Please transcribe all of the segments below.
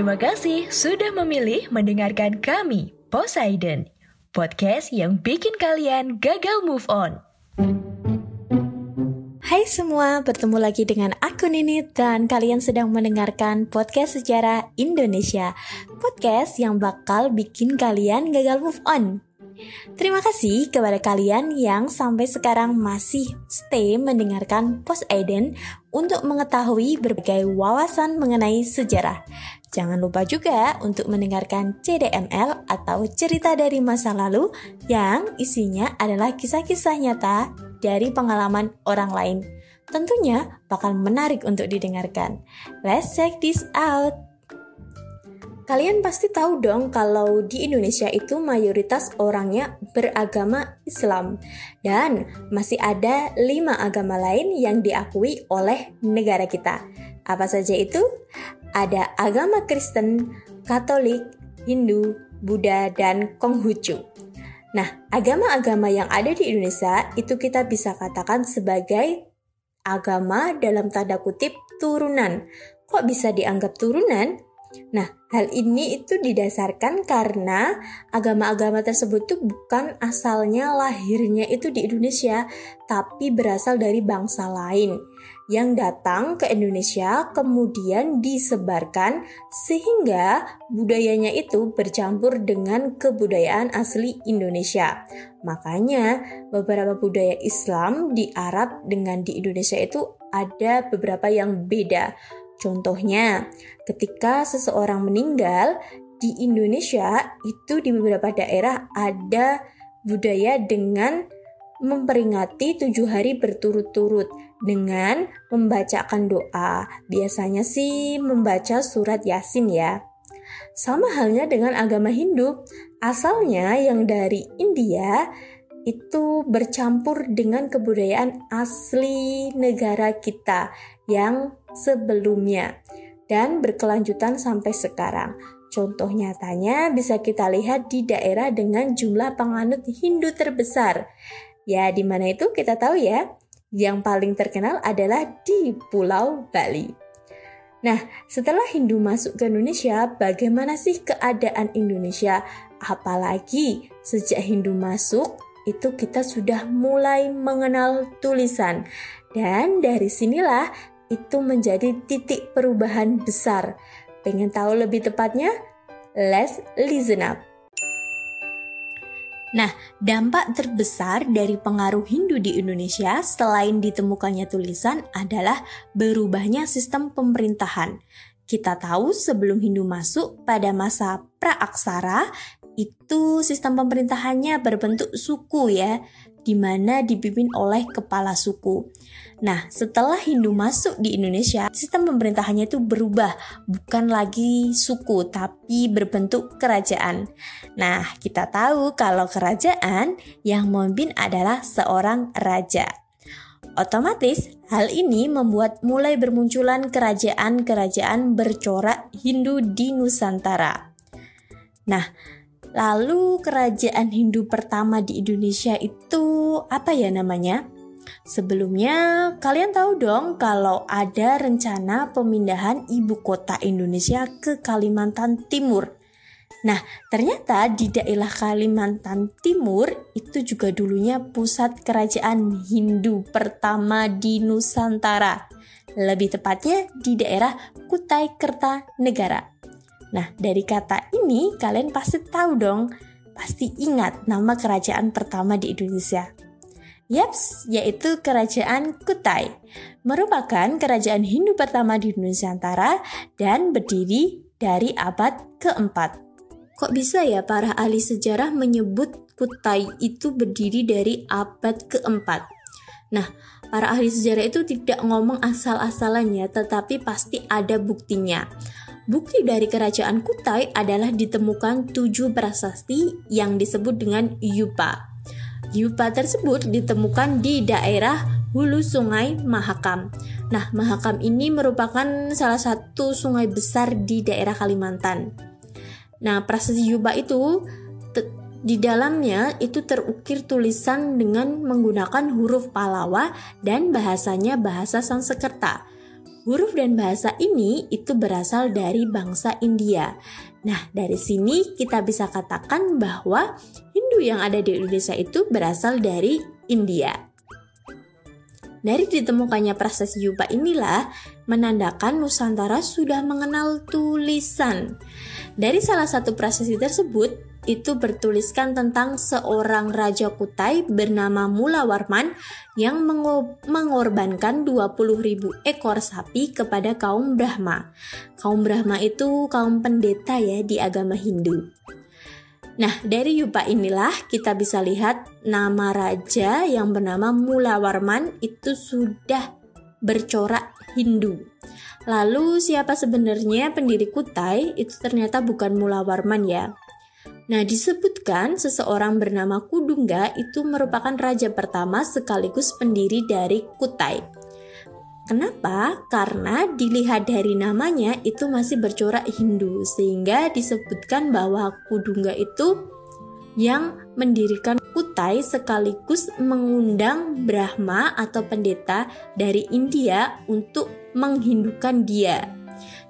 Terima kasih sudah memilih mendengarkan kami, Poseidon, podcast yang bikin kalian gagal move on. Hai semua, bertemu lagi dengan aku Nini dan kalian sedang mendengarkan podcast sejarah Indonesia. Podcast yang bakal bikin kalian gagal move on. Terima kasih kepada kalian yang sampai sekarang masih stay mendengarkan Post Eden untuk mengetahui berbagai wawasan mengenai sejarah. Jangan lupa juga untuk mendengarkan CDML atau cerita dari masa lalu yang isinya adalah kisah-kisah nyata dari pengalaman orang lain. Tentunya bakal menarik untuk didengarkan. Let's check this out. Kalian pasti tahu dong kalau di Indonesia itu mayoritas orangnya beragama Islam dan masih ada lima agama lain yang diakui oleh negara kita. Apa saja itu? ada agama Kristen, Katolik, Hindu, Buddha, dan Konghucu. Nah, agama-agama yang ada di Indonesia itu kita bisa katakan sebagai agama dalam tanda kutip turunan. Kok bisa dianggap turunan? Nah, hal ini itu didasarkan karena agama-agama tersebut itu bukan asalnya lahirnya itu di Indonesia, tapi berasal dari bangsa lain yang datang ke Indonesia kemudian disebarkan sehingga budayanya itu bercampur dengan kebudayaan asli Indonesia. Makanya beberapa budaya Islam di Arab dengan di Indonesia itu ada beberapa yang beda. Contohnya, ketika seseorang meninggal di Indonesia, itu di beberapa daerah ada budaya dengan memperingati tujuh hari berturut-turut dengan membacakan doa. Biasanya sih membaca surat Yasin ya. Sama halnya dengan agama Hindu, asalnya yang dari India itu bercampur dengan kebudayaan asli negara kita yang sebelumnya dan berkelanjutan sampai sekarang. Contoh nyatanya bisa kita lihat di daerah dengan jumlah penganut Hindu terbesar. Ya, di mana itu kita tahu ya. Yang paling terkenal adalah di Pulau Bali. Nah, setelah Hindu masuk ke Indonesia, bagaimana sih keadaan Indonesia? Apalagi sejak Hindu masuk, itu kita sudah mulai mengenal tulisan. Dan dari sinilah itu menjadi titik perubahan besar. Pengen tahu lebih tepatnya? Let's listen up. Nah, dampak terbesar dari pengaruh Hindu di Indonesia selain ditemukannya tulisan adalah berubahnya sistem pemerintahan. Kita tahu sebelum Hindu masuk pada masa praaksara itu sistem pemerintahannya berbentuk suku ya di mana dipimpin oleh kepala suku. Nah, setelah Hindu masuk di Indonesia, sistem pemerintahannya itu berubah, bukan lagi suku, tapi berbentuk kerajaan. Nah, kita tahu kalau kerajaan yang memimpin adalah seorang raja. Otomatis, hal ini membuat mulai bermunculan kerajaan-kerajaan bercorak Hindu di Nusantara. Nah, Lalu kerajaan Hindu pertama di Indonesia itu apa ya namanya? Sebelumnya, kalian tahu dong kalau ada rencana pemindahan ibu kota Indonesia ke Kalimantan Timur. Nah, ternyata di daerah Kalimantan Timur itu juga dulunya pusat kerajaan Hindu pertama di Nusantara. Lebih tepatnya di daerah Kutai Kertanegara. Nah, dari kata ini kalian pasti tahu dong, pasti ingat nama kerajaan pertama di Indonesia. Yaps, yaitu Kerajaan Kutai. Merupakan kerajaan Hindu pertama di Nusantara dan berdiri dari abad keempat. Kok bisa ya para ahli sejarah menyebut Kutai itu berdiri dari abad keempat? Nah, para ahli sejarah itu tidak ngomong asal-asalannya, tetapi pasti ada buktinya. Bukti dari kerajaan Kutai adalah ditemukan tujuh prasasti yang disebut dengan Yupa. Yupa tersebut ditemukan di daerah hulu sungai Mahakam. Nah, Mahakam ini merupakan salah satu sungai besar di daerah Kalimantan. Nah, prasasti Yupa itu di dalamnya itu terukir tulisan dengan menggunakan huruf Palawa dan bahasanya bahasa Sanskerta. Huruf dan bahasa ini itu berasal dari bangsa India. Nah, dari sini kita bisa katakan bahwa Hindu yang ada di Indonesia itu berasal dari India. Dari ditemukannya prasasti Yupa inilah menandakan Nusantara sudah mengenal tulisan. Dari salah satu prasasti tersebut, itu bertuliskan tentang seorang raja Kutai bernama Mula Warman yang mengorbankan 20.000 ekor sapi kepada kaum Brahma. Kaum Brahma itu kaum pendeta ya di agama Hindu. Nah, dari Yupa inilah kita bisa lihat nama raja yang bernama Mula Warman itu sudah bercorak Hindu. Lalu siapa sebenarnya pendiri Kutai? Itu ternyata bukan Mula Warman ya. Nah, disebutkan seseorang bernama Kudungga itu merupakan raja pertama sekaligus pendiri dari Kutai. Kenapa? Karena dilihat dari namanya itu masih bercorak Hindu, sehingga disebutkan bahwa Kudungga itu yang mendirikan Kutai sekaligus mengundang Brahma atau pendeta dari India untuk menghindukan dia.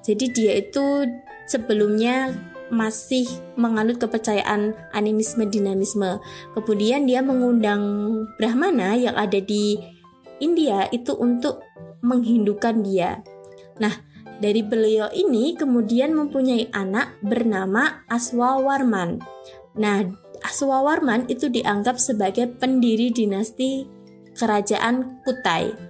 Jadi dia itu sebelumnya masih menganut kepercayaan animisme dinamisme. Kemudian dia mengundang Brahmana yang ada di India itu untuk menghindukan dia. Nah, dari beliau ini kemudian mempunyai anak bernama Aswawarman. Nah, Aswawarman itu dianggap sebagai pendiri dinasti kerajaan Kutai.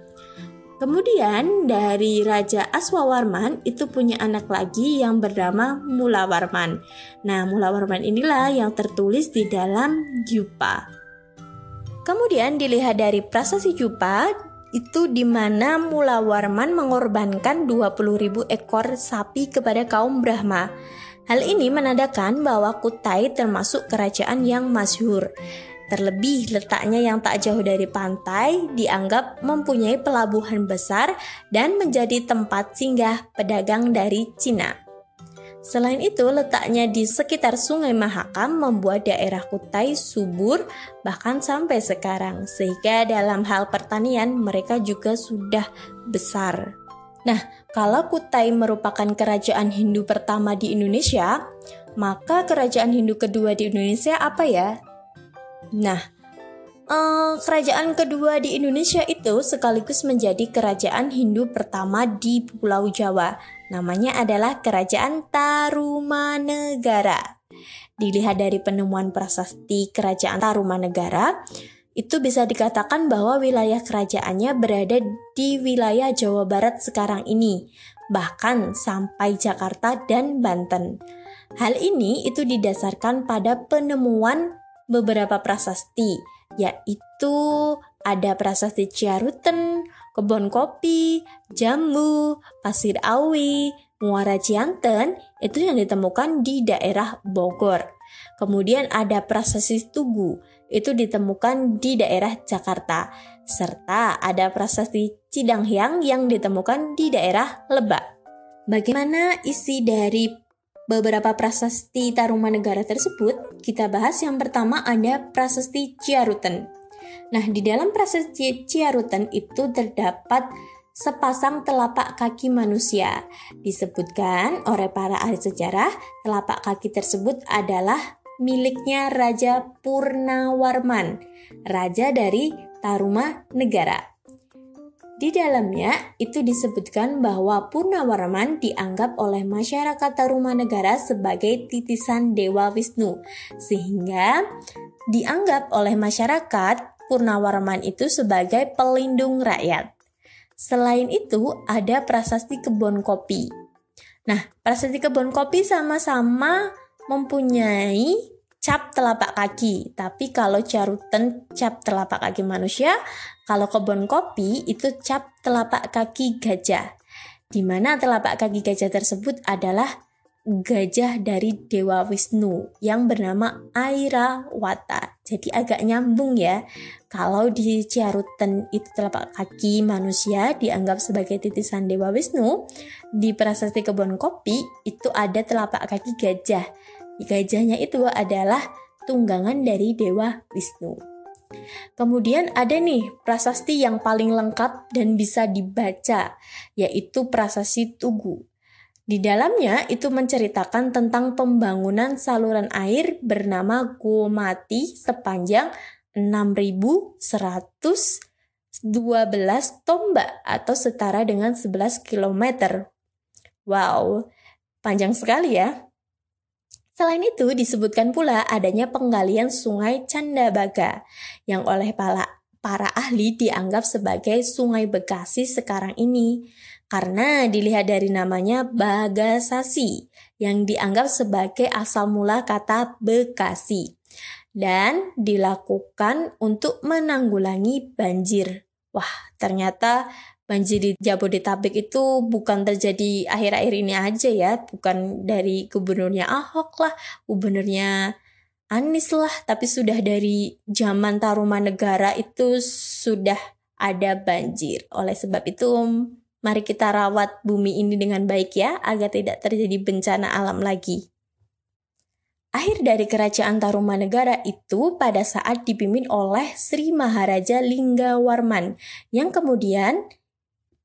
Kemudian dari Raja Aswawarman itu punya anak lagi yang bernama Mulawarman. Nah, Mulawarman inilah yang tertulis di dalam Jupa. Kemudian dilihat dari prasasti Jupa itu di mana Mulawarman mengorbankan 20.000 ekor sapi kepada kaum Brahma. Hal ini menandakan bahwa Kutai termasuk kerajaan yang masyhur. Terlebih letaknya yang tak jauh dari pantai dianggap mempunyai pelabuhan besar dan menjadi tempat singgah pedagang dari Cina. Selain itu, letaknya di sekitar Sungai Mahakam membuat daerah Kutai subur bahkan sampai sekarang, sehingga dalam hal pertanian mereka juga sudah besar. Nah, kalau Kutai merupakan kerajaan Hindu pertama di Indonesia, maka kerajaan Hindu kedua di Indonesia apa ya? Nah, uh, kerajaan kedua di Indonesia itu sekaligus menjadi kerajaan Hindu pertama di Pulau Jawa. Namanya adalah Kerajaan Tarumanegara. Dilihat dari penemuan prasasti Kerajaan Tarumanegara, itu bisa dikatakan bahwa wilayah kerajaannya berada di wilayah Jawa Barat sekarang ini, bahkan sampai Jakarta dan Banten. Hal ini itu didasarkan pada penemuan beberapa prasasti, yaitu ada prasasti Ciaruten, kebun kopi, jambu, pasir awi, muara Cianten, itu yang ditemukan di daerah Bogor. Kemudian ada prasasti Tugu, itu ditemukan di daerah Jakarta. Serta ada prasasti Cidanghyang yang ditemukan di daerah Lebak. Bagaimana isi dari beberapa prasasti Tarumanegara tersebut, kita bahas yang pertama ada prasasti Ciaruten. Nah, di dalam prasasti Ciaruten itu terdapat sepasang telapak kaki manusia. Disebutkan oleh para ahli sejarah, telapak kaki tersebut adalah miliknya Raja Purnawarman, raja dari Taruma Negara. Di dalamnya itu disebutkan bahwa Purnawarman dianggap oleh masyarakat Tarumanegara sebagai titisan Dewa Wisnu, sehingga dianggap oleh masyarakat Purnawarman itu sebagai pelindung rakyat. Selain itu, ada prasasti kebun kopi. Nah, prasasti kebun kopi sama-sama mempunyai cap telapak kaki. Tapi kalau carutan cap telapak kaki manusia, kalau kebun kopi itu cap telapak kaki gajah. Di mana telapak kaki gajah tersebut adalah gajah dari Dewa Wisnu yang bernama Airawata. Jadi agak nyambung ya. Kalau di Ciarutan itu telapak kaki manusia dianggap sebagai titisan Dewa Wisnu, di prasasti kebun kopi itu ada telapak kaki gajah Gajahnya itu adalah tunggangan dari Dewa Wisnu. Kemudian ada nih prasasti yang paling lengkap dan bisa dibaca, yaitu prasasti Tugu. Di dalamnya itu menceritakan tentang pembangunan saluran air bernama Gomati sepanjang 6112 tombak atau setara dengan 11 km. Wow, panjang sekali ya. Selain itu, disebutkan pula adanya penggalian sungai Candabaga yang oleh para, para ahli dianggap sebagai sungai Bekasi sekarang ini karena dilihat dari namanya Bagasasi yang dianggap sebagai asal mula kata Bekasi dan dilakukan untuk menanggulangi banjir. Wah, ternyata banjir di Jabodetabek itu bukan terjadi akhir-akhir ini aja ya, bukan dari gubernurnya Ahok lah, gubernurnya Anies lah, tapi sudah dari zaman Tarumanegara itu sudah ada banjir. Oleh sebab itu, mari kita rawat bumi ini dengan baik ya, agar tidak terjadi bencana alam lagi. Akhir dari kerajaan Tarumanegara itu pada saat dipimpin oleh Sri Maharaja Linggawarman yang kemudian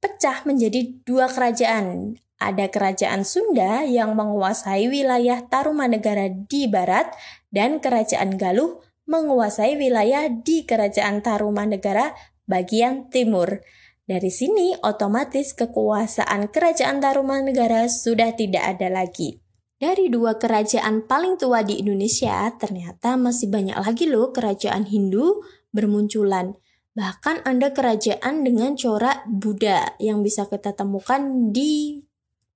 pecah menjadi dua kerajaan. Ada kerajaan Sunda yang menguasai wilayah Tarumanegara di barat dan kerajaan Galuh menguasai wilayah di kerajaan Tarumanegara bagian timur. Dari sini otomatis kekuasaan kerajaan Tarumanegara sudah tidak ada lagi. Dari dua kerajaan paling tua di Indonesia, ternyata masih banyak lagi loh kerajaan Hindu bermunculan. Bahkan ada kerajaan dengan corak Buddha yang bisa kita temukan di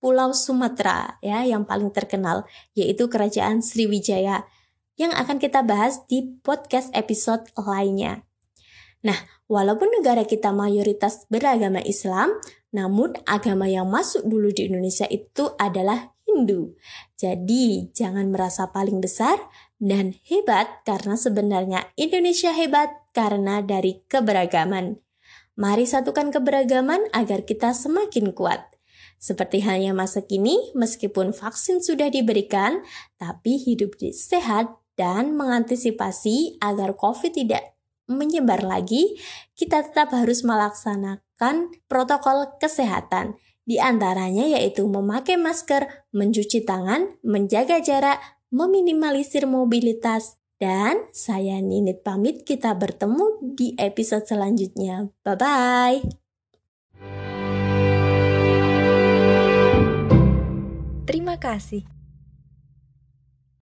Pulau Sumatera ya yang paling terkenal yaitu kerajaan Sriwijaya yang akan kita bahas di podcast episode lainnya. Nah, walaupun negara kita mayoritas beragama Islam, namun agama yang masuk dulu di Indonesia itu adalah Hindu. Jadi, jangan merasa paling besar dan hebat karena sebenarnya Indonesia hebat karena dari keberagaman. Mari satukan keberagaman agar kita semakin kuat. Seperti halnya masa kini, meskipun vaksin sudah diberikan, tapi hidup sehat dan mengantisipasi agar COVID tidak menyebar lagi, kita tetap harus melaksanakan protokol kesehatan di antaranya yaitu memakai masker, mencuci tangan, menjaga jarak, meminimalisir mobilitas, dan saya Ninit pamit kita bertemu di episode selanjutnya. Bye-bye! Terima kasih.